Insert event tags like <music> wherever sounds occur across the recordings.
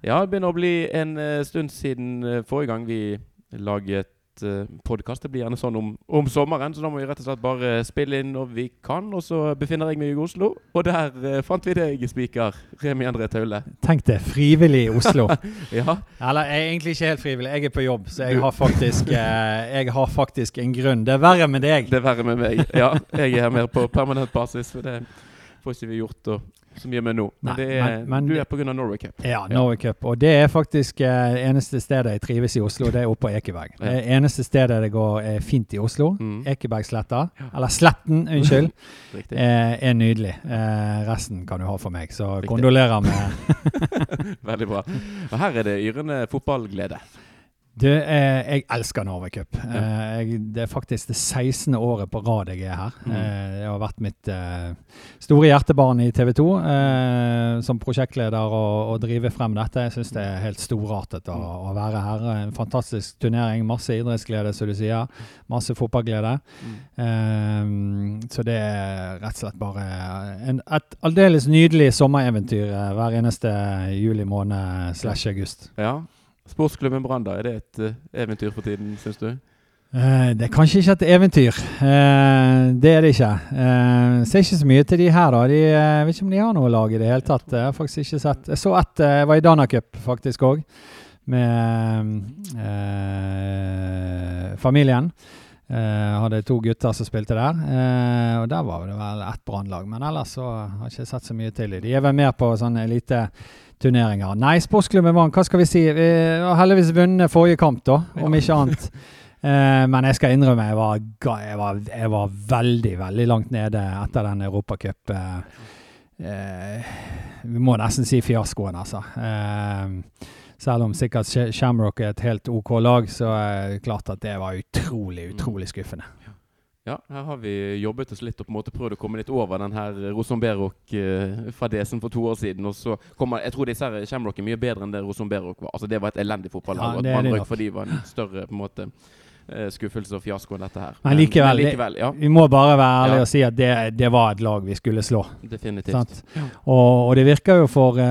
Ja, det begynner å bli en eh, stund siden eh, forrige gang vi laget uh, podkast. Det blir gjerne sånn om, om, sommeren, så da må vi rett og slett bare spille inn når vi kan. Og så befinner jeg meg i Oslo, og der uh, fant vi deg, spiker Remi André Taule. Tenk det, frivillig i Oslo. <laughs> ja. Eller jeg er egentlig ikke helt frivillig, jeg er på jobb, så jeg har faktisk, uh, jeg har faktisk en grunn. Det er verre med deg. Det er verre med meg, ja. Jeg er her mer på permanent basis, for det får ikke vi gjort. og så gir meg nå. Men, Nei, er, men, men du er pga. Norway Cup. Ja, Norway Cup. Og det er faktisk eh, eneste stedet jeg trives i Oslo. Det er oppe på Ekeberg. Ja. Det eneste stedet det går er fint i Oslo. Mm. Ekebergsletta. Ja. Eller Sletten, unnskyld. <laughs> eh, er nydelig. Eh, resten kan du ha for meg. Så Riktig. kondolerer med <laughs> Veldig bra. Og her er det yrende fotballglede. Du, eh, jeg elsker Norway Cup. Ja. Eh, det er faktisk det 16. året på rad jeg er her. Mm. Eh, det har vært mitt store hjertebarn i TV 2 eh, som prosjektleder og, og drive frem dette. Jeg syns det er helt storartet å, mm. å, være her. En fantastisk turnering. Masse idrettsglede, som du sier. Masse fotballglede. Mm. Eh, så det er rett og slett bare en, et aldeles nydelig sommereventyr hver eneste juli måned slash august. Ja. Sportsklubben Brann, er det et uh, eventyr for tiden, syns du? Uh, det er kanskje ikke et eventyr. Uh, det er det ikke. Uh, ser ikke så mye til de her, da. De, jeg vet ikke om de har noe lag i det hele tatt. Jeg har faktisk ikke sett Jeg så ett, jeg var i Danacup faktisk òg, med familien. Hadde to gutter som spilte der. Og Der var det vel ett brannlag. Men ellers så har jeg ikke sett så mye til dem. De er vel mer på sånn sånne elite-turneringer. Nei, sportsklubben vant. hva skal vi si? Vi har heldigvis vunnet forrige kamp, da, om ikke annet. <laughs> Eh, men jeg skal innrømme jeg var, jeg, var, jeg var, veldig, veldig langt nede etter den Europacup. vi må nesten si fiaskoen, altså. Eh, selv om sikkert Shamrock er et helt OK lag, så er det klart at det var utrolig, utrolig skuffende. Ja, her har vi jobbet oss litt og på en måte prøvd å komme litt over den her Rosenberg-fadesen uh, for to år siden. og så kommer, Jeg tror disse Shamrock er mye bedre enn det Rosenberg var. Altså Det var et elendig fotballag. Ja, at man røk fordi de var en større på en måte Eh, skuffelse og fiasko enn dette her. Men likevel, men likevel ja. vi må bare være ærlige ja. og si at det, det, var et lag vi skulle slå. Definitivt. Ja. Og, og, det virker jo for uh,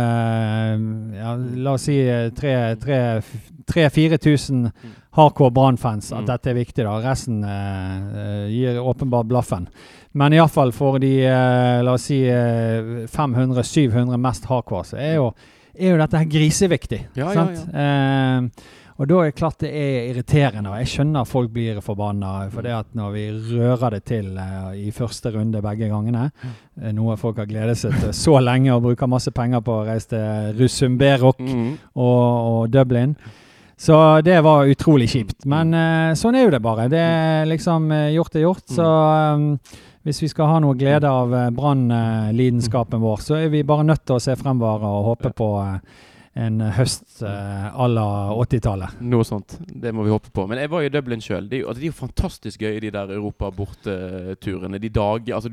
la oss si 3000-4000 mm. hardcore Brann-fans at mm. dette er viktig. da. Resten uh, gir åpenbart blaffen. Men iallfall for de uh, la oss si 500-700 mest hardcore, så er jo, er jo dette her griseviktig. Ja, sant? ja, ja. Og da er det klart det er irriterende, og jeg skjønner at folk blir forbanna. For det at når vi rører det til uh, i første runde begge gangene, uh, noe folk har gledet seg til så lenge og bruker masse penger på å reise til Rusumberok mm. og, og, Dublin. Så det var utrolig kjipt. Men uh, sånn er jo det bare. Det er liksom gjort er gjort. Så um, hvis vi skal ha noe glede av brannlidenskapen vår, så er vi bare nødt til å se fremover og håpe på en høst uh, à la 80-tallet. Noe sånt. Det må vi håpe på. Men jeg var i Dublin sjøl. Det, altså, det, er jo fantastisk gøy, de der Europa-borteturene. De dager altså,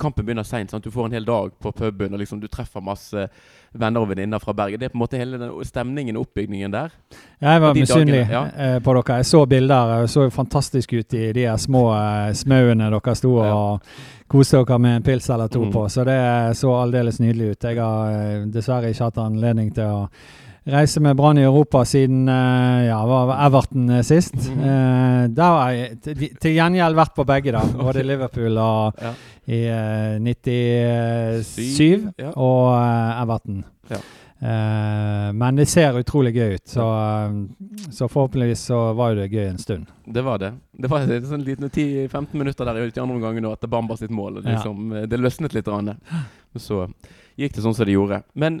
Kampen begynner seint. Du får en hel dag på puben, og liksom, du treffer masse venner og venninner fra Bergen. Det er på en måte hele den stemningen og oppbyggingen der. Jeg var misunnelig ja. Eh, på dere. Jeg så bilder. Jeg så fantastisk ut i de små smauene dere sto og ja kose dere med en pils eller to mm. på. Så det så aldeles nydelig ut. Jeg har eh, dessverre ikke hatt anledning til å reise med Brann i Europa siden uh, ja, var Everton uh, sist. Mm. Eh, der har jeg til, gjengjeld vært på begge, da. <laughs> Både Liverpool og ja. i 97 ja. og Everton. Ja. Uh, men det ser utrolig gøy ut, så, uh, så, forhåpentligvis så var det gøy en stund. Det var det. Det var en sånn liten 10-15 minutter der i andre omgang etter Bamba sitt mål. Det, liksom, ja. Eh, det løsnet litt. Rann. Så gikk det sånn som det gjorde. Men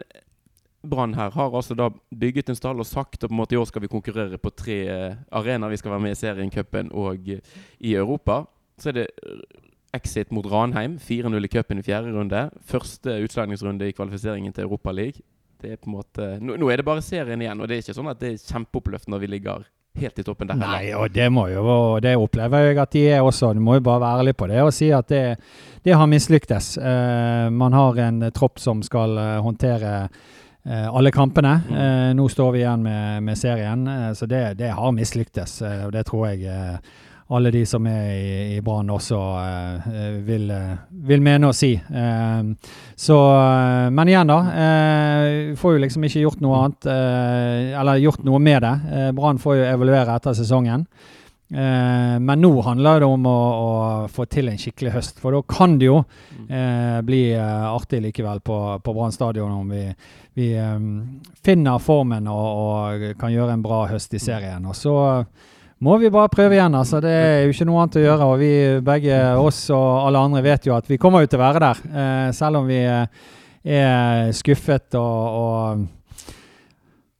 Brann her har altså da bygget en stall og sagt at på en måte i år skal vi konkurrere på tre arenaer. Vi skal være med i serien, og i Europa. Så er det exit mot Ranheim. 4-0 i cupen i fjerde runde. Første utslagningsrunde i kvalifiseringen til Europaligaen det er på en måte nå, nå, er det bare serien igjen, og det er ikke sånn at det er kjempeoppløft når vi ligger helt i toppen der. Nei, og det må jo, det opplever jeg at de er også. Du må jo bare være ærlig på det og si at det, det har mislyktes. Uh, man har en tropp som skal uh, håndtere uh, alle kampene. Mm. nå står vi igjen med, med serien, så det, det har mislyktes. og det tror jeg alle de som er i, i Brann også uh, vil, vil, mene og si. Uh, så, men igjen, da. Uh, får jo liksom ikke gjort noe annet, eller gjort noe med det. Brann får jo evaluere etter sesongen. Men nå handler det om å, å, få til en skikkelig høst. For da kan det jo mm. bli artig likevel på, på Brann stadion om vi, vi um, finner formen og, og, kan gjøre en bra høst i serien. Og så må vi bare prøve igjen. altså Det er jo ikke noe annet å gjøre. og Vi begge, oss og alle andre, vet jo at vi kommer jo til å være der. Eh, selv om vi eh, er skuffet og, og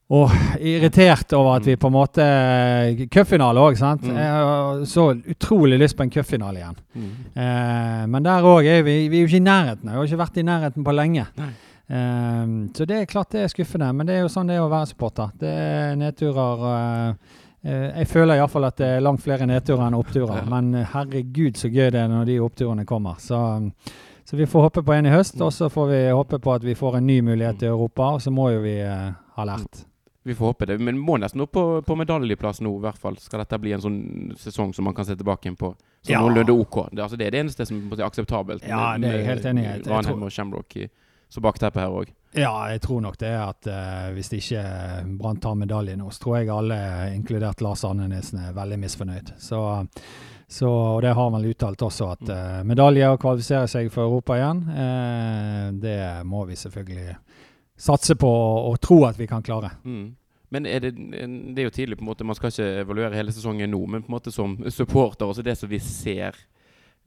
og irritert over at vi på en måte Cupfinale òg, sant. Mm. Jeg så utrolig lyst på en cupfinale igjen. Mm. Eh, men der òg er vi, vi er jo ikke i nærheten. Vi har ikke vært i nærheten på lenge. Eh, så det er klart det er skuffende, men det er jo sånn det er å være supporter. Det er nedturer. Eh, eh jeg føler iallfall at det er langt flere nedturer enn oppturer. Ja. Men herregud så gøy det er når de oppturene kommer. Så, så vi får håpe på en i høst, og så får vi håpe på at vi får en ny mulighet i Europa. Og så må jo vi eh, ha lært. Vi får håpe det. Men må nesten opp på, på medaljeplass nå, i hvert fall. Skal dette bli en sånn sesong som man kan se tilbake på som ja. noenlunde OK? Det, altså, det, er det eneste som er akseptabelt. Ja, det er jeg helt enig i. Ranheim og Shamrock så bakteppet her òg. Ja, jeg tror nok det er at uh, hvis ikke Brann tar medalje nå, så tror jeg alle, inkludert Lars Andenesen, er veldig misfornøyd. Så, så, og det har man uttalt også, at uh, medalje og kvalifisere seg for Europa igjen, uh, det må vi selvfølgelig satse på og tro at vi kan klare. Mm. Men er det, det, er jo tidlig, på en måte, man skal ikke evaluere hele sesongen nå, men på en måte som supporter, også det som vi ser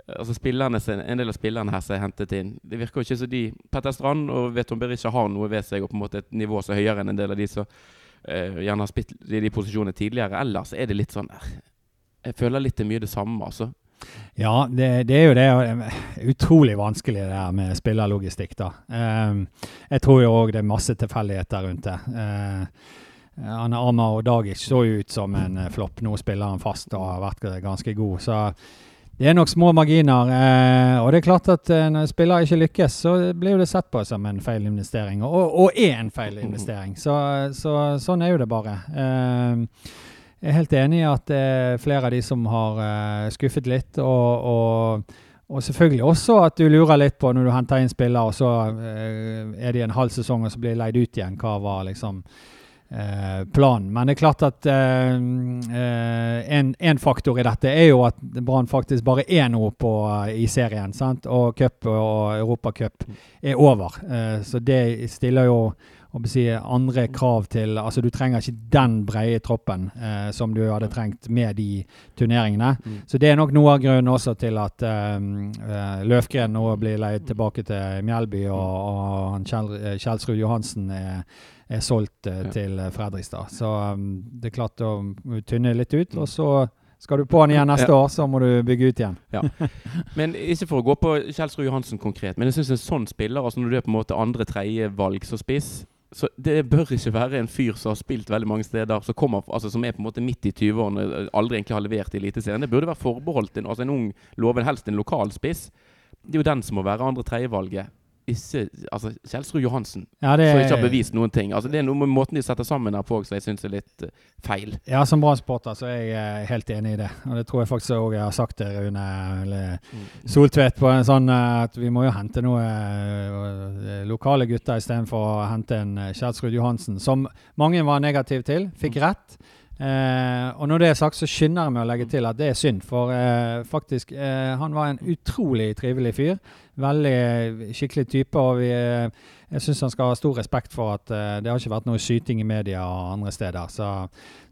altså spillerne, En del av spillerne her som er hentet inn, det virker jo ikke som de Petter Strand og Veton Berisha har noe ved seg og på en måte et nivå som er høyere enn en del av de som uh, gjerne har spilt i de posisjonene tidligere. Ellers er det litt sånn Jeg føler litt det mye det samme, altså. Ja, det, det, er jo det. Utrolig vanskelig det her med spillerlogistikk, da. Jeg tror jo òg det er masse tilfeldigheter rundt det. Han Amar og Dagic så jo ut som en flopp. Nå spiller han fast og har vært ganske god. Så det er nok små marginer. Eh, og det er klart at uh, når spillere ikke lykkes, så blir det sett på som en feil investering. Og, og er en feil investering. Så, så, sånn er jo det bare. Eh, jeg er helt enig i at det er flere av de som har uh, skuffet litt. Og, og, og, selvfølgelig også at du lurer litt på når du henter inn spillere, og så er de en halv sesong og så blir de leid ut igjen. Hva var liksom planen? Men det er klart at en, en, faktor i dette er jo at Brann faktisk bare er noe på, i serien. sant? Og cup og Europacup er over. så det stiller jo si, andre krav til Altså, du trenger ikke den brede troppen eh, som du hadde trengt med de turneringene. Mm. Så det er nok noe av grunnen også til at uh, Løfgren nå blir leid tilbake til Mjelby, og, og Kjell, eh, Kjelsrud Johansen er, er solgt uh, ja. til Fredrikstad. Så um, det er klart å tynne litt ut. Og så skal du på den igjen neste ja. år, så må du bygge ut igjen. Ja. Men ikke for å gå på Kjelsrud Johansen konkret, men jeg syns en sånn spiller, altså når du er på en måte andre-tredje valg som spiss så det bør ikke være en fyr som har spilt veldig mange steder, som, kommer, altså, som er på en måte midt i 20-årene, aldri egentlig har levert i Eliteserien. Det burde være forbeholdt en, altså en ung loven, helst en lokal spiss. Det er jo den som må være andre-tredjevalget ikke Altså, Kjelsrud Johansen, ja, det, som ikke har bevist noen ting. Altså, det er noe med måten de setter sammen her på som jeg syns er litt uh, feil. Ja, som Brann-supporter så er jeg uh, helt enig i det. Og det tror jeg faktisk òg jeg har sagt til Rune eller mm. Soltvedt på en sånn uh, at vi må jo hente noe lokale gutter istedenfor å hente en Kjelsrud Johansen, som mange var negative til. Fikk mm. rett. Eh, og når det er sagt, så skynder jeg meg å legge til at det er synd. For eh, faktisk, eh, han var en utrolig trivelig fyr. Veldig skikkelig type. Og vi, eh, jeg syns han skal ha stor respekt for at eh, det har ikke vært noe syting i media og andre steder. Så,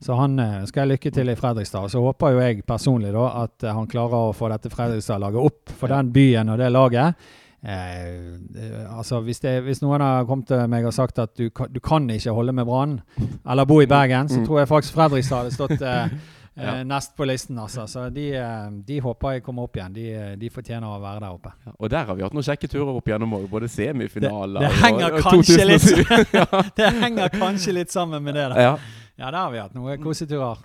så han eh, skal jeg lykke til i Fredrikstad. Og så håper jo jeg personlig da at han klarer å få dette Fredrikstad-laget opp for den byen og det laget. Eh, altså hvis, det, hvis, noen har kommet til meg og sagt at du, du kan ikke holde med Brann, eller bo i Bergen, så mm. tror jeg faktisk Fredrikstad hadde stått <laughs> eh, ja. Eh, nest på listen. altså. Så de, eh, de, håper jeg kommer opp igjen. De, de, fortjener å være der oppe. Ja, og der har vi hatt noen kjekke turer opp igjennom òg. Både semifinaler det, det henger og, og litt, <laughs> Det henger kanskje litt sammen med det. da. Ja, ja der har vi hatt noen koseturer.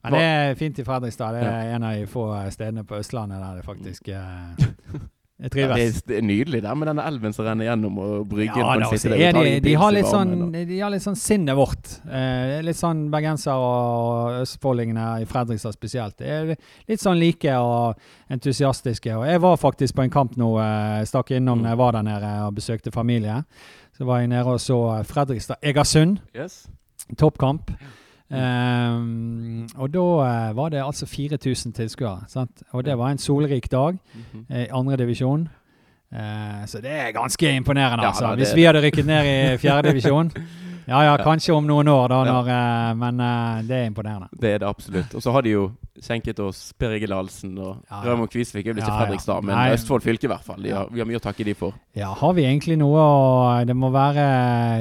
Men det er fint i Fredrikstad. Det er en av de få stedene på Østlandet der det faktisk eh, <laughs> Jeg Ja, det, er, det er nydelig der med denne elven som renner gjennom og bryggen. Ja, da, ta de, de, har litt sånn, de har litt sånn sinnet vårt. Eh, litt sånn bergensere og østfoldingene i Fredrikstad spesielt. Det er litt sånn like og entusiastiske. Og jeg var faktisk på en kamp nå, eh, stakk innom Mm. når jeg var der nede og besøkte familie. Så var jeg nede og så Fredrikstad-Egersund. Yes. Toppkamp. Ehm, og da uh, var det altså 4000 tilskuere. Og det var en solrik dag Mhm. i andre divisjon. Eh, så det er ganske imponerende, Ja, altså. da, Hvis vi hadde rykket ned i <laughs> fjerdedivisjon. Ja ja, kanskje om noen år, da, når, eh, men uh, det er imponerende. Det er det absolutt. Og så har de jo skjenket oss Per Egil Ahlsen og Ja, ja. Raymond Kvisvik. Er vel ikke Ja. Fredrikstad, men Nei. Østfold fylke i hvert fall. De har, vi har mye å takke de for. Ja, har vi egentlig noe Det må være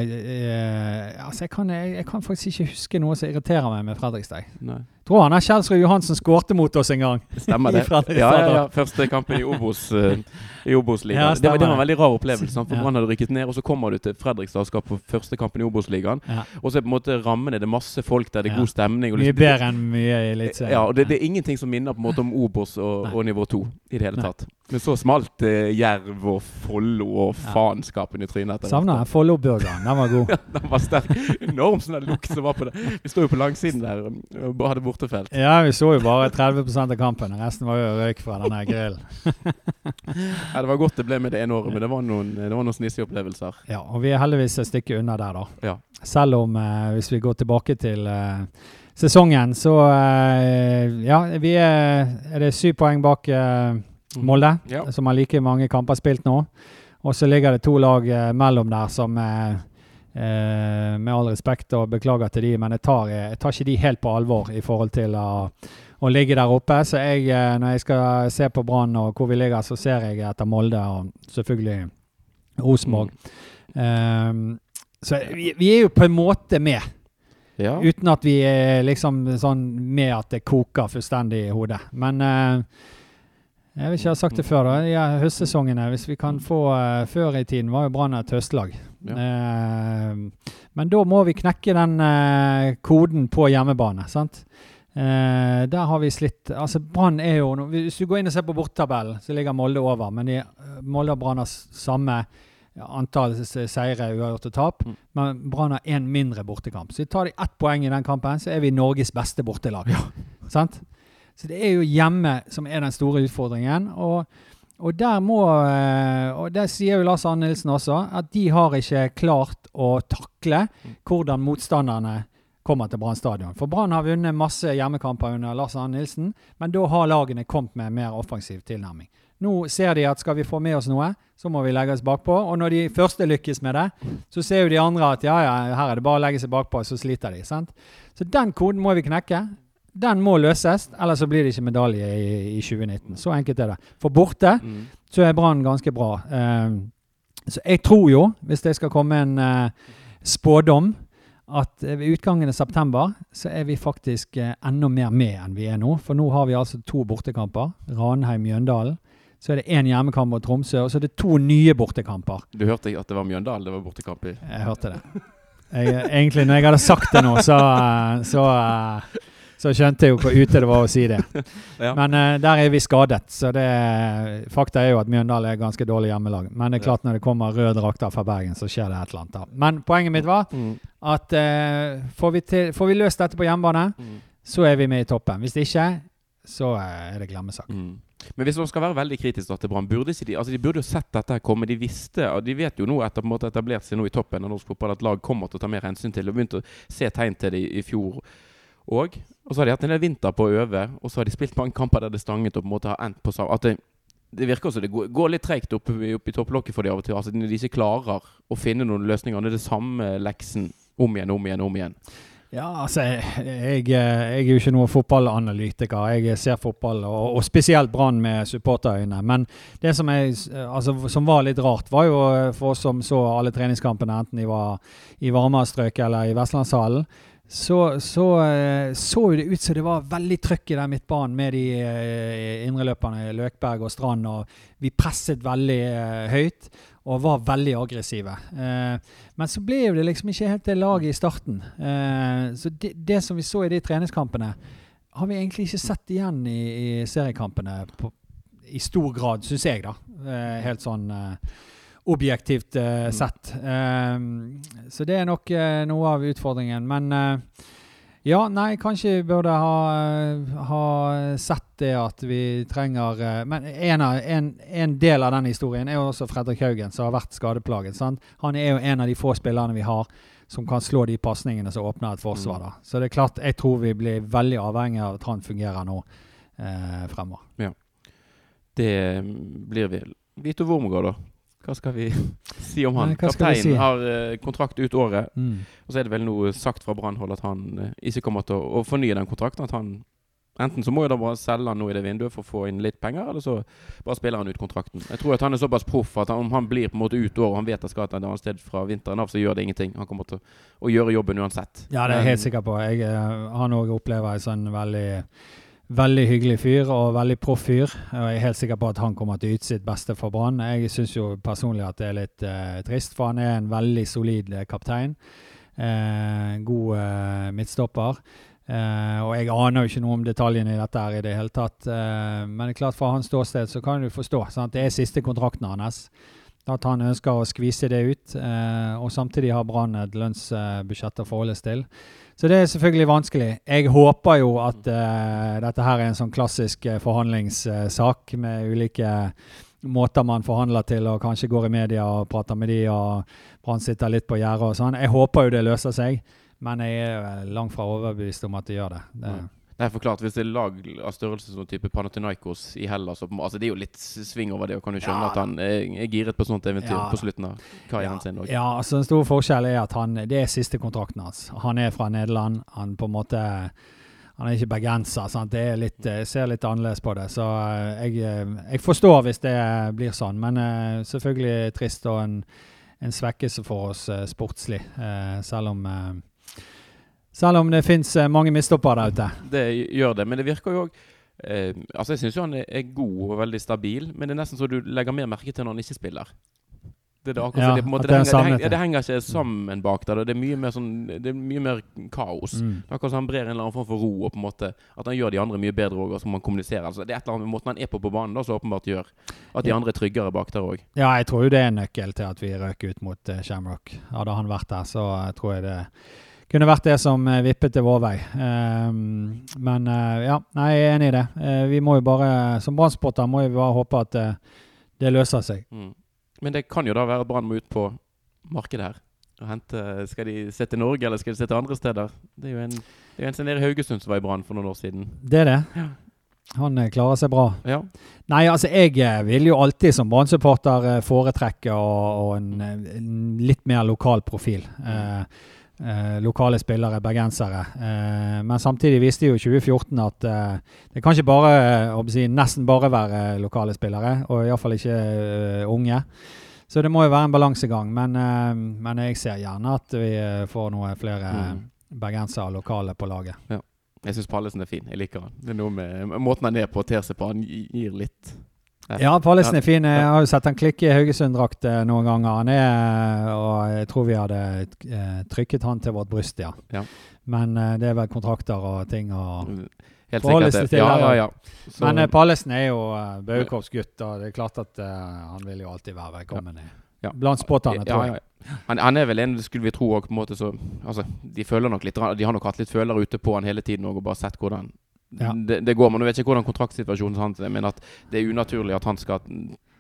eh, Altså, jeg kan, jeg, jeg kan faktisk ikke huske noe som irriterer meg med Fredrikstad. Nei. Tror han Kjelsrud Johansen skårte mot oss en gang. Stemmer <laughs> det. Ja, ja, ja. Første kampen i Obos-ligaen. Obos-ligaen. Ja, det, var, det var en veldig rar opplevelse. sant? For. Brann hadde rykket ned, og så kommer du til Fredrikstad og skal på første kampen i Obos-ligaen. Og så er på en måte rammene det er masse folk der, det er god stemning. Mye liksom- bedre enn mye i Eliteserien. Ja, og det, det er ingenting som minner på en måte om Obos og, og nivå 2 i det hele tatt. Men så smalt eh, Jerv og Follo og faenskapen i trynet. Savner Follo-burgeren. Den var god. <laughs> Den var sterk. Enorm sånn lukt som var på det. Vi står jo på langsiden der bare hadde bortefelt. Ja, vi så jo bare 30% av kampen. Resten var jo røyk fra denne grillen. <laughs> Ja, det var godt det ble med det ene året, men det var noen, det var noen snissige opplevelser. Ja, og vi er heldigvis et stykke unna der, da. Ja. Selv om, eh, hvis vi går tilbake til eh, sesongen, så eh, Ja, vi er Er det syv poeng bak eh, Molde, Ja. som har like mange kamper spilt nå. Og så ligger det to lag eh, mellom der som eh, eh, Med all respekt og beklager til de, men jeg tar, jeg tar ikke de helt på alvor i forhold til å, å ligge der oppe. Så jeg, eh, når jeg skal se på Brann og hvor vi ligger, så ser jeg etter Molde og selvfølgelig Rosenborg. Eh, så vi, vi er jo på en måte med, Ja. uten at vi er liksom sånn med at det koker fullstendig i hodet. Men eh, jeg vil ikke, ha sagt det før, da. De høstsesongene, hvis vi kan få eh, Før i tiden var jo Brann et høstlag. Ja. Ehm, men da må vi knekke den eh, koden på hjemmebane, sant? Eh, der har vi slitt Altså, Brann er jo Hvis du går inn og ser på bortetabellen, så ligger Molde over. Men de, Molde og Brann har samme antall seire, uavgjort og tap. Mm. Men Brann har én mindre bortekamp. Så tar de ett poeng i den kampen, så er vi Norges beste bortelag. Sant? Så det er jo hjemme som er den store utfordringen. Og, og der må eh, Og det sier jo Lars Arne Nilsen også, at de har ikke klart å takle hvordan motstanderne kommer til Brann stadion. For Brann har vunnet masse hjemmekamper under Lars Arne Nilsen, men da har lagene kommet med mer offensiv tilnærming. Nå ser de at skal vi få med oss noe, så må vi legge oss bakpå. Og når de første lykkes med det, så ser jo de andre at ja, ja, her er det bare å legge seg bakpå, så sliter de. sant? Så den koden må vi knekke. Den må løses, ellers så blir det ikke medalje i, i 2019. Så enkelt er det. For borte Mm. så er Brann ganske bra. Uh, så jeg tror jo, hvis det skal komme en uh, spådom, at eh, ved utgangen av september så er vi faktisk eh, enda mer med enn vi er nå. For nå har vi altså to bortekamper. Ranheim-Mjøndalen. Så er det én hjemmekamp mot Tromsø, og så er det to nye bortekamper. Du hørte at det var Mjøndalen det var bortekamp i? Jeg hørte det. Jeg, egentlig, når jeg hadde sagt det nå, så, eh, så, eh, så skjønte jeg jo hvor ute det var å si det. <laughs> Ja. Men uh, der er vi skadet, så det fakta er jo at Mjøndalen er ganske dårlig hjemmelag. Men det er klart når det kommer røde drakter fra Bergen, så skjer det et eller annet. da. Men poenget mitt var Mm. at uh, får, vi til, får vi løst dette på hjemmebane, Mm. så er vi med i toppen. Hvis ikke, så eh, er det glemmesak. Mm. Men hvis man skal være veldig kritisk da til Brann, burde de altså de burde jo sett dette her komme. De visste, og de vet jo nå etter på en måte etablert seg nå i toppen av norsk fotball at lag kommer til å ta mer hensyn til det. Og begynte å se tegn til det i, i fjor òg. Og så har de hatt en del vinter på å øve, og så har de spilt mange kamper der det stanget og på en måte har endt på samme At det, det virker som det går, litt tregt opp, opp i topplokket for de av og til. Altså de ikke klarer å finne noen løsninger. Det er det samme leksen om igjen, om igjen, om igjen. Ja, altså, jeg, jeg, jeg er jo ikke noen fotballanalytiker. Jeg ser fotball, og, og spesielt Brann med supporterøyne. Men det som, jeg, altså, som var litt rart, var jo eh, for oss som så alle treningskampene, enten de var i varmere strøk eller i Vestlandshallen, så så, eh, så det ut som det var veldig trøkk i den midtbanen med de eh, indreløperne Løkberg og Strand. og Vi presset veldig eh, høyt og var veldig aggressive. Men så ble det liksom ikke helt det laget i starten. Så det, det som vi så i de treningskampene, har vi egentlig ikke sett igjen i, i seriekampene på, i stor grad, syns jeg, da. Helt sånn objektivt Mm. sett. Um, så det er nok uh, noe av utfordringen. Men uh, ja, nei, kanskje vi burde ha, ha sett det at vi trenger Men en, av, en, en del av den historien er jo også Fredrik Haugen, som har vært skadeplaget. Sant? Han er jo en av de få spillerne vi har som kan slå de pasningene som åpner et forsvar. Mm. da. Så det er klart, jeg tror vi blir veldig avhengig av at han fungerer nå fremover. Det mm, blir vi. Vito Wormgård, da. Hva skal vi <laughs> si om han? Nei, Kapteinen si? har eh, kontrakt ut året. Mm. Og så er det vel noe sagt fra Brannhold at han eh, ikke kommer til å, å fornye den kontrakten. At han Enten så må jo da bare selge han nå i det vinduet for å få inn litt penger, eller så bare spiller han ut kontrakten. Jeg tror at han er såpass proff at han, om han blir på en måte ut året, og han vet han skal et annet sted fra vinteren av, så gjør det ingenting. Han kommer til å gjøre jobben uansett. Ja, det er jeg helt sikker på. Jeg, eh, han òg opplever en sånn veldig Veldig hyggelig fyr og veldig proff fyr. Jeg er helt sikker på at han kommer til å yte sitt beste for Brann. Jeg syns jo personlig at det er litt eh, trist, for han er en veldig solid eh, kaptein. Eh, god eh, midtstopper. Eh, og jeg aner jo ikke noe om detaljene i dette her i det hele tatt. Eh, men det er klart fra hans ståsted så kan du forstå. Sant? Det er siste kontrakten hans. At han ønsker å skvise det ut. Og samtidig har Brann et lønnsbudsjett å forholde seg til. Så det er selvfølgelig vanskelig. Jeg håper jo at uh, dette her er en sånn klassisk uh, forhandlingssak med ulike måter man forhandler til, og kanskje går i media og prater med de, og Brann sitter litt på gjerdet og sånn. Jeg håper jo det løser seg, men jeg er eh, langt fra overbevist om at det gjør det. det Ja. Er forklart, Hvis det er lag av størrelse som type Panathinaikos i Hellas så altså Det er jo litt sving over det, og kan du skjønne Ja, at han er, er giret på sånt eventyr Ja, på slutten av karrieren ja, sin. også. Ja, altså Den store forskjellen er at han, det er siste kontrakten hans. Han er fra Nederland. Han på en måte han er ikke bergenser. sant? Det er litt, jeg ser litt annerledes på det. Så eh, jeg, eh, jeg forstår hvis det blir sånn, men eh, selvfølgelig trist og en, en svekkelse for oss eh, sportslig. eh, selv om eh, selv om det fins mange mistopper der ute. Det gjør det, men det virker jo òg eh, Altså Jeg syns jo han er, god og veldig stabil, men det er nesten så du legger mer merke til når han ikke spiller. Det, det, Ja, det, måte, det, det er en henger, henger, ja, det henger ikke sammen bak der. Det er mye mer, sånn, det er mye mer kaos. Mm. Akkurat som han brer en eller annen form for ro, og på en måte at han gjør de andre mye bedre òg, som han kommuniserer. Altså, det er et eller annet med måten han er på på banen da, som åpenbart gjør at de andre er tryggere bak der òg. Ja, jeg tror jo det er en nøkkel til at vi røk ut mot uh, Shamrock. Hadde han vært der, så uh, tror jeg det kunne vært det som eh, vippet til vår vei. Ehm, men eh, ja, nei, jeg er enig i det. Eh, vi må jo bare, Som Brann-spotter må vi bare håpe at eh, det løser seg. Mm. Men det kan jo da være Brann må ut på markedet her. Og hente, skal de se til Norge, eller skal de se til andre steder? Det er jo en, det er en som nede i Haugesund som var i Brann for noen år siden. Det er det. Ja. Han klarer seg bra. Ja. Nei, altså jeg vil jo alltid som Brann-supporter eh, foretrekke og, og en, en litt mer lokal profil. Eh, eh, lokale spillere, bergensere. Eh, men samtidig viste jo 2014 at eh, det kan ikke bare, eh, si, nesten bare være lokale spillere, og iallfall ikke eh, unge. Så det må jo være en balansegang. Men, eh, men jeg ser gjerne at vi får noe flere Mm. bergensere lokale på laget. Jeg syns Pallesen er fin. Jeg liker han. Det er noe med måten han er på og ter seg på. Han gir litt. Ja, Pallesen er fin. Jeg har jo sett han klikke i Haugesund-drakt eh, noen ganger. Han er, og jeg tror vi hadde eh, trykket han til vårt bryst, ja. Ja. Men eh, det er vel kontrakter og ting å Forholde seg til Ja, ja, ja. Så- Men eh, Pallesen er jo uh, gutt, og det er klart at uh, han vil jo alltid være velkommen Ja. Ja. blant spotterne, tror jeg. Ja, ja. Han, han er vel en, skulle vi tro, også, på en måte så Altså, de føler nok litt De har nok hatt litt følere ute på han hele tiden og bare sett hvordan Ja. det, det går. Men jeg vet ikke hvordan kontraktsituasjonen hans er, men at det er unaturlig at han skal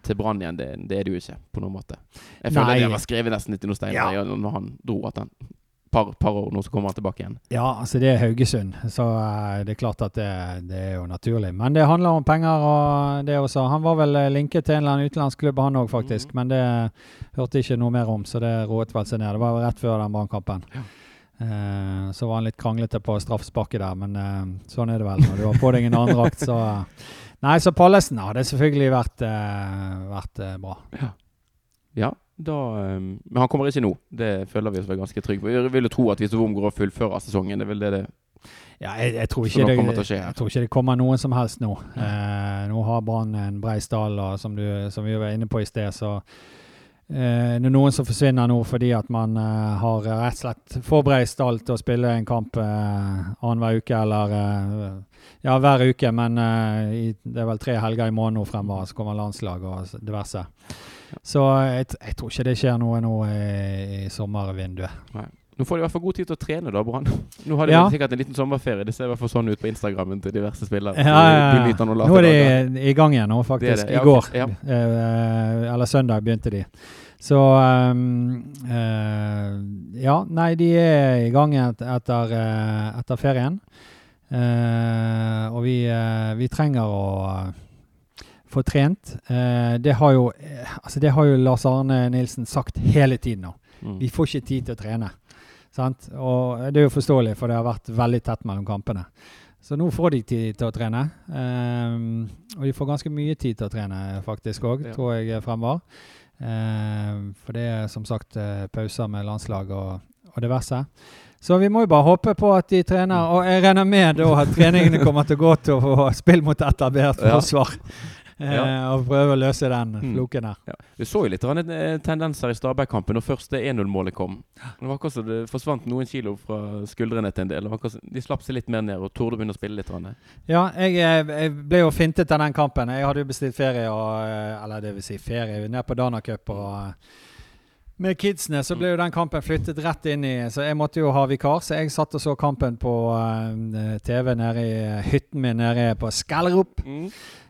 til Brann igjen, det, det er det jo ikke, på noen måte. Jeg føler Nei. det var skrevet nesten litt i noen steiner Ja. når han dro at han par, par år nå så kommer han tilbake igjen. Ja, altså det er Haugesund, så eh, det er klart at det, det er jo naturlig. Men det handler om penger og det også. Han var vel eh, linket til en eller annen utenlandsk klubb, han òg, faktisk. Mhm. Men det hørte ikke noe mer om, så det roet vel seg ned. Det var vel rett før den brannkampen. Ja. Eh, så var han litt kranglete på straffesparket der, men eh, sånn er det vel når du har på deg en annen drakt, så eh. Nei, så Pallesen hadde selvfølgelig vært, vært bra. Ja, da um, Men han kommer ikke nå. Det føler vi oss vel ganske trygge på. Vi vil jo tro at hvis Worm går og fullfører sesongen, det er vel det det Ja, jeg, jeg, tror det, jeg tror ikke det kommer noen som helst nå. Eh, nå har Brann en brei stall, og som, du, som vi var inne på i sted, så det er noen som forsvinner nå fordi at man eh, har rett og slett forberedt stall til å spille en kamp eh, annenhver uke eller eh, Ja, hver uke, men eh, i, det er vel tre helger i måneden fremover. Så kommer landslag og diverse. Så jeg, jeg, tror ikke det skjer noe nå i, i sommervinduet. Nei. Nå får de i hvert fall god tid til å trene, da, Brann. <laughs> Nå har de ja. sikkert en liten sommerferie. Det ser i hvert fall sånn ut på Instagrammen til diverse spillere. Ja, ja, ja. nå er de i gang igjen nå, faktisk. Det det. I går. Ja. Eh, eller søndag begynte de. Så um, uh, Ja, nei, de er i gang et, etter, uh, etter, ferien. Uh, og vi, vi, trenger å få trent. det, har jo, altså det har jo Lars Arne Nilsen sagt hele tiden nå. Mm. Vi får ikke tid til å trene. Sant? Og det er jo forståelig, for det har vært veldig tett mellom kampene. Så nå får de tid til å trene. Um, og de får ganske mye tid til å trene faktisk òg, ja. tror jeg fremover. Uh, for det er som sagt uh, pauser med landslag og, og diverse. Så vi må jo bare håpe på at de trener. Og jeg regner med da at treningene kommer til å gå til å få spill mot etablert forsvar. Ja. Ja. Eh, og prøve å løse den mm. floken der. Ja. Vi så jo litt eh, tendenser i Stabæk-kampen når første 1-0-målet kom. Det var akkurat som det forsvant noen kilo fra skuldrene til en del. de slapp seg litt mer ned og torde begynne å spille litt. Ja, jeg, eh, jeg, ble jo fintet av den kampen. Jeg hadde jo bestilt ferie, og, eller det vil si ferie, ned på Dana Cup. og med kidsene så ble jo den kampen flyttet rett inn i Så jeg måtte jo ha vikar, så jeg satt og så kampen på TV nede i hytten min nede på Skellerup. Mm.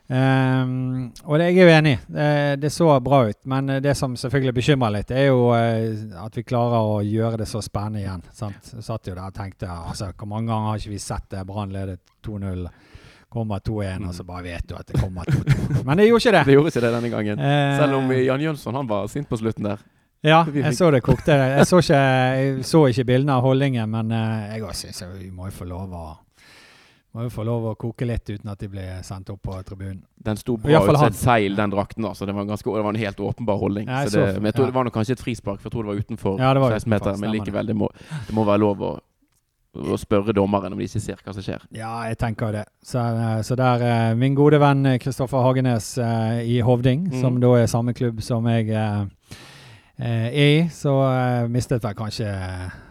Um, og det, jeg er jo enig. Det, det, så bra ut. Men det som selvfølgelig bekymrer litt, er jo uh, at vi klarer å gjøre det så spennende igjen. Sant? Jeg satt jo der og tenkte altså, Hvor mange ganger har ikke vi sett det? Brann ledet 2-0. Kommer 2-1, og så bare vet du at det kommer 2-2. <laughs> Men det gjorde ikke det. Det gjorde ikke det denne gangen. Uh, Selv om Jan Jønsson han var sint på slutten der. Ja, jeg så det kokte. Jeg så ikke, jeg så ikke bildene av holdningen, men uh, jeg òg syns vi må jo få lov å må jo få lov å koke litt uten at de blir sendt opp på tribunen. Den sto bra ut som et seil, den drakten. altså. Det var, ganske, det var en helt åpenbar holdning. Ja, så det, men jeg tror ja. Det var nok kanskje et frispark, for jeg tror det var utenfor ja, det var 16 meter. Men likevel, det må, det må være lov å, å, spørre dommeren om de ikke ser hva som skjer. Ja, jeg tenker det. Så, eh, så der eh, Min gode venn Kristoffer Hagenes uh, i Hovding, mm. som da er samme klubb som jeg er i, så mistet vel kanskje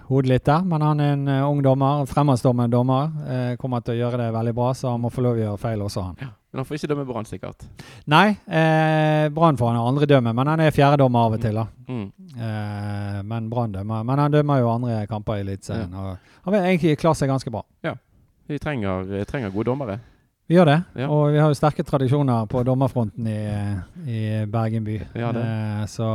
hodet litt der. Men han er en uh, ung dommer, fremadstormende dommer. Uh, kommer til å gjøre det veldig bra, så han må få lov å gjøre feil også, han. Ja, men han får ikke dømme Brann, sikkert? Nei, eh, Brann får han andre dømme, men han er fjerdedommer av og til. da. Mm. Eh, men Brann dømmer. Men han dømmer jo andre kamper i Eliteserien. Ja. Han vil egentlig klart seg ganske bra. Ja, vi trenger, trenger gode dommere. Vi gjør det, ja. og vi har jo sterke tradisjoner på dommerfronten i, i Bergen by. Ja, eh, så,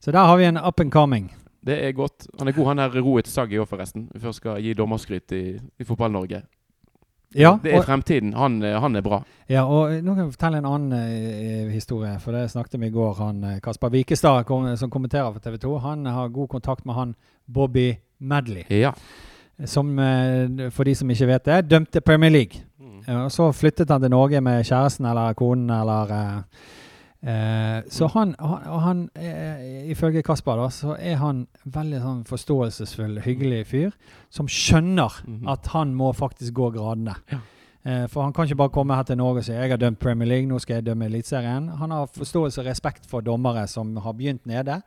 så der har vi en up and coming. Det er godt. Han er god, han er Roet Saggi òg, forresten. Vi først skal gi dommerskryt i, i Fotball-Norge. Ja, det er fremtiden. Han, eh, han, er bra. Ja, og nå kan jeg fortelle en annen uh, historie. For det snakket vi i går. Han uh, Kasper Wikestad, kom, som kommenterer for TV 2, han har god kontakt med han Bobby Medley. Ja. Som, uh, for de som ikke vet det, dømte Premier League. Mm. og så flyttet han til Norge med kjæresten eller konen eller Eh, så han, han, han eh, ifølge Kasper, da, så er han veldig sånn forståelsesfull, hyggelig fyr som skjønner mm -hmm. at han må faktisk gå gradene. Ja. Eh, for han kan ikke bare komme her til Norge og si jeg har dømt Premier League, nå skal jeg dømme Eliteserien. Han har forståelse og respekt for dommere som har begynt nede.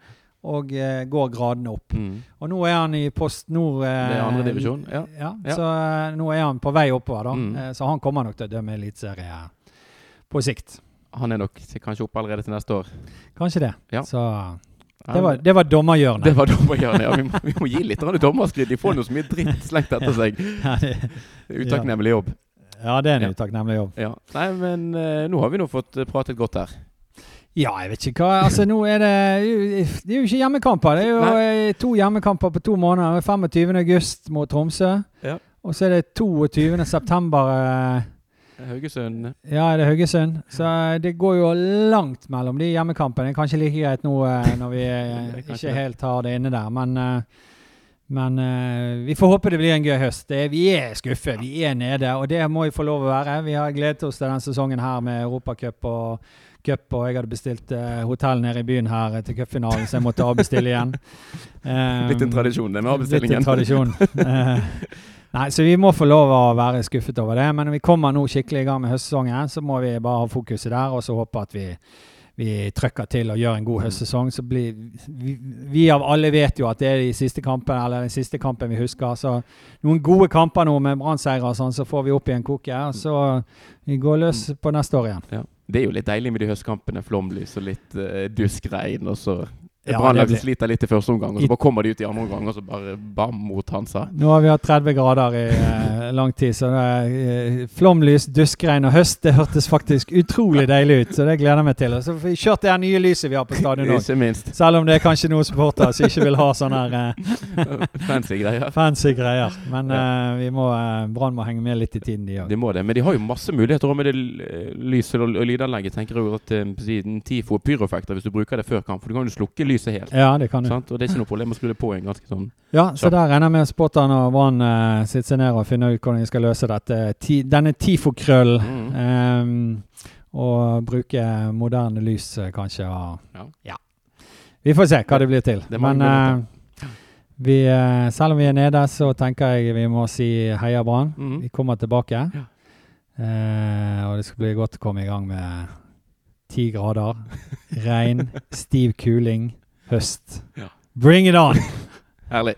Og eh, går gradene opp. Mm. Og nå er han i Post Nord. det er andre divisjon, ja. ja, ja. Så eh, nå er han på vei oppover, da. Mm. så han kommer nok til å dømme Eliteserie på sikt han er nok kanskje oppe allerede til neste år. Kanskje det. Ja. Så det var, det var dommerhjørnet. Det var dommerhjørnet, ja. Vi må, vi må gi litt dommerskritt. De får noe så mye dritt slengt etter seg. <laughs> Utakknemlig jobb. Ja, det er en utakknemlig jobb. Ja. Nei, men uh, nå har vi nå fått uh, pratet godt her. Ja, jeg vet ikke hva Altså, nå er det Det er jo ikke hjemmekamper. Det er jo Nei. to hjemmekamper på to måneder. 25. august mot Tromsø. Ja. Og så er det 22. september. Uh, Haugesund. Ja, det er Haugesund. Så eh, det går jo langt mellom de hjemmekampene. Kanskje like greit nå eh, når vi eh, <laughs> ikke helt har det inne der. Men, men vi får håpe det blir en gøy høst. Det, vi er skuffet. Vi er nede, og det må vi få lov å være. Vi har gledet oss til denne sesongen her med Europacup og cup, og jeg hadde bestilt uh, hotell nede i byen her til cupfinalen, så jeg måtte avbestille igjen. Um, <laughs> litt en tradisjon, det med avbestillingen. Litt en tradisjon. Uh, <laughs> Nei, så vi må få lov å være skuffet over det. Men når vi kommer nå skikkelig i gang med høstsesongen, så må vi bare ha fokuset der og så håpe at vi, vi trykker til og gjør en god høstsesong, så blir vi, vi av alle vet jo at det er de siste kampene, eller den siste kampen vi husker. Så noen gode kamper nå med Brann-seiere og sånn, så får vi opp igjen koket. Og så vi går løs på neste år igjen. Ja. Det er jo litt deilig med de høstkampene. Flomlys og litt uh, duskregn, og så Ja, Brannlaget sliter litt i første omgang, og så bare kommer de ut i andre omgang, og så bare bam mot Hansa. Nå har vi hatt 30 grader i eh, lang tid, så det er eh, flomlys, duskregn og høst det hørtes faktisk utrolig deilig ut. Så det gleder jeg meg til. Og så får vi kjørt det nye lyset vi har på stadion <laughs> òg. Selv om det er kanskje noen supportere som ikke vil ha sånne her eh, <laughs> Fancy greier. fancy greier. Men eh, vi må, uh, Brann må henge med litt i tiden, de òg. De må det, men de har jo masse muligheter med det lyset og, og lydanlegget. tenker jeg at eh, på siden TIFO og pyroeffekter hvis du bruker det før kamp. For du kan jo slukke lyset helt. Ja, det kan du. Sant? Og det er ikke noe problem å skru det på en ganske sånn Ja, så Så. der regner jeg med spotterne og Brann uh, sitter seg ned og finner ut hvordan de skal løse dette. Ti, denne TIFO-krøllen. Mm. Um, og bruke moderne lys, eh, kanskje. Og, Ja. Vi får se hva det blir til. Det Men eh, vi, eh, selv om vi er nede, så tenker jeg vi må si heia Brann. Mhm. Vi kommer tilbake. Ja. Eh, og det skal bli godt å komme i gang med ti grader, <laughs> regn, stiv kuling, høst. Ja. Bring it on! Herlig.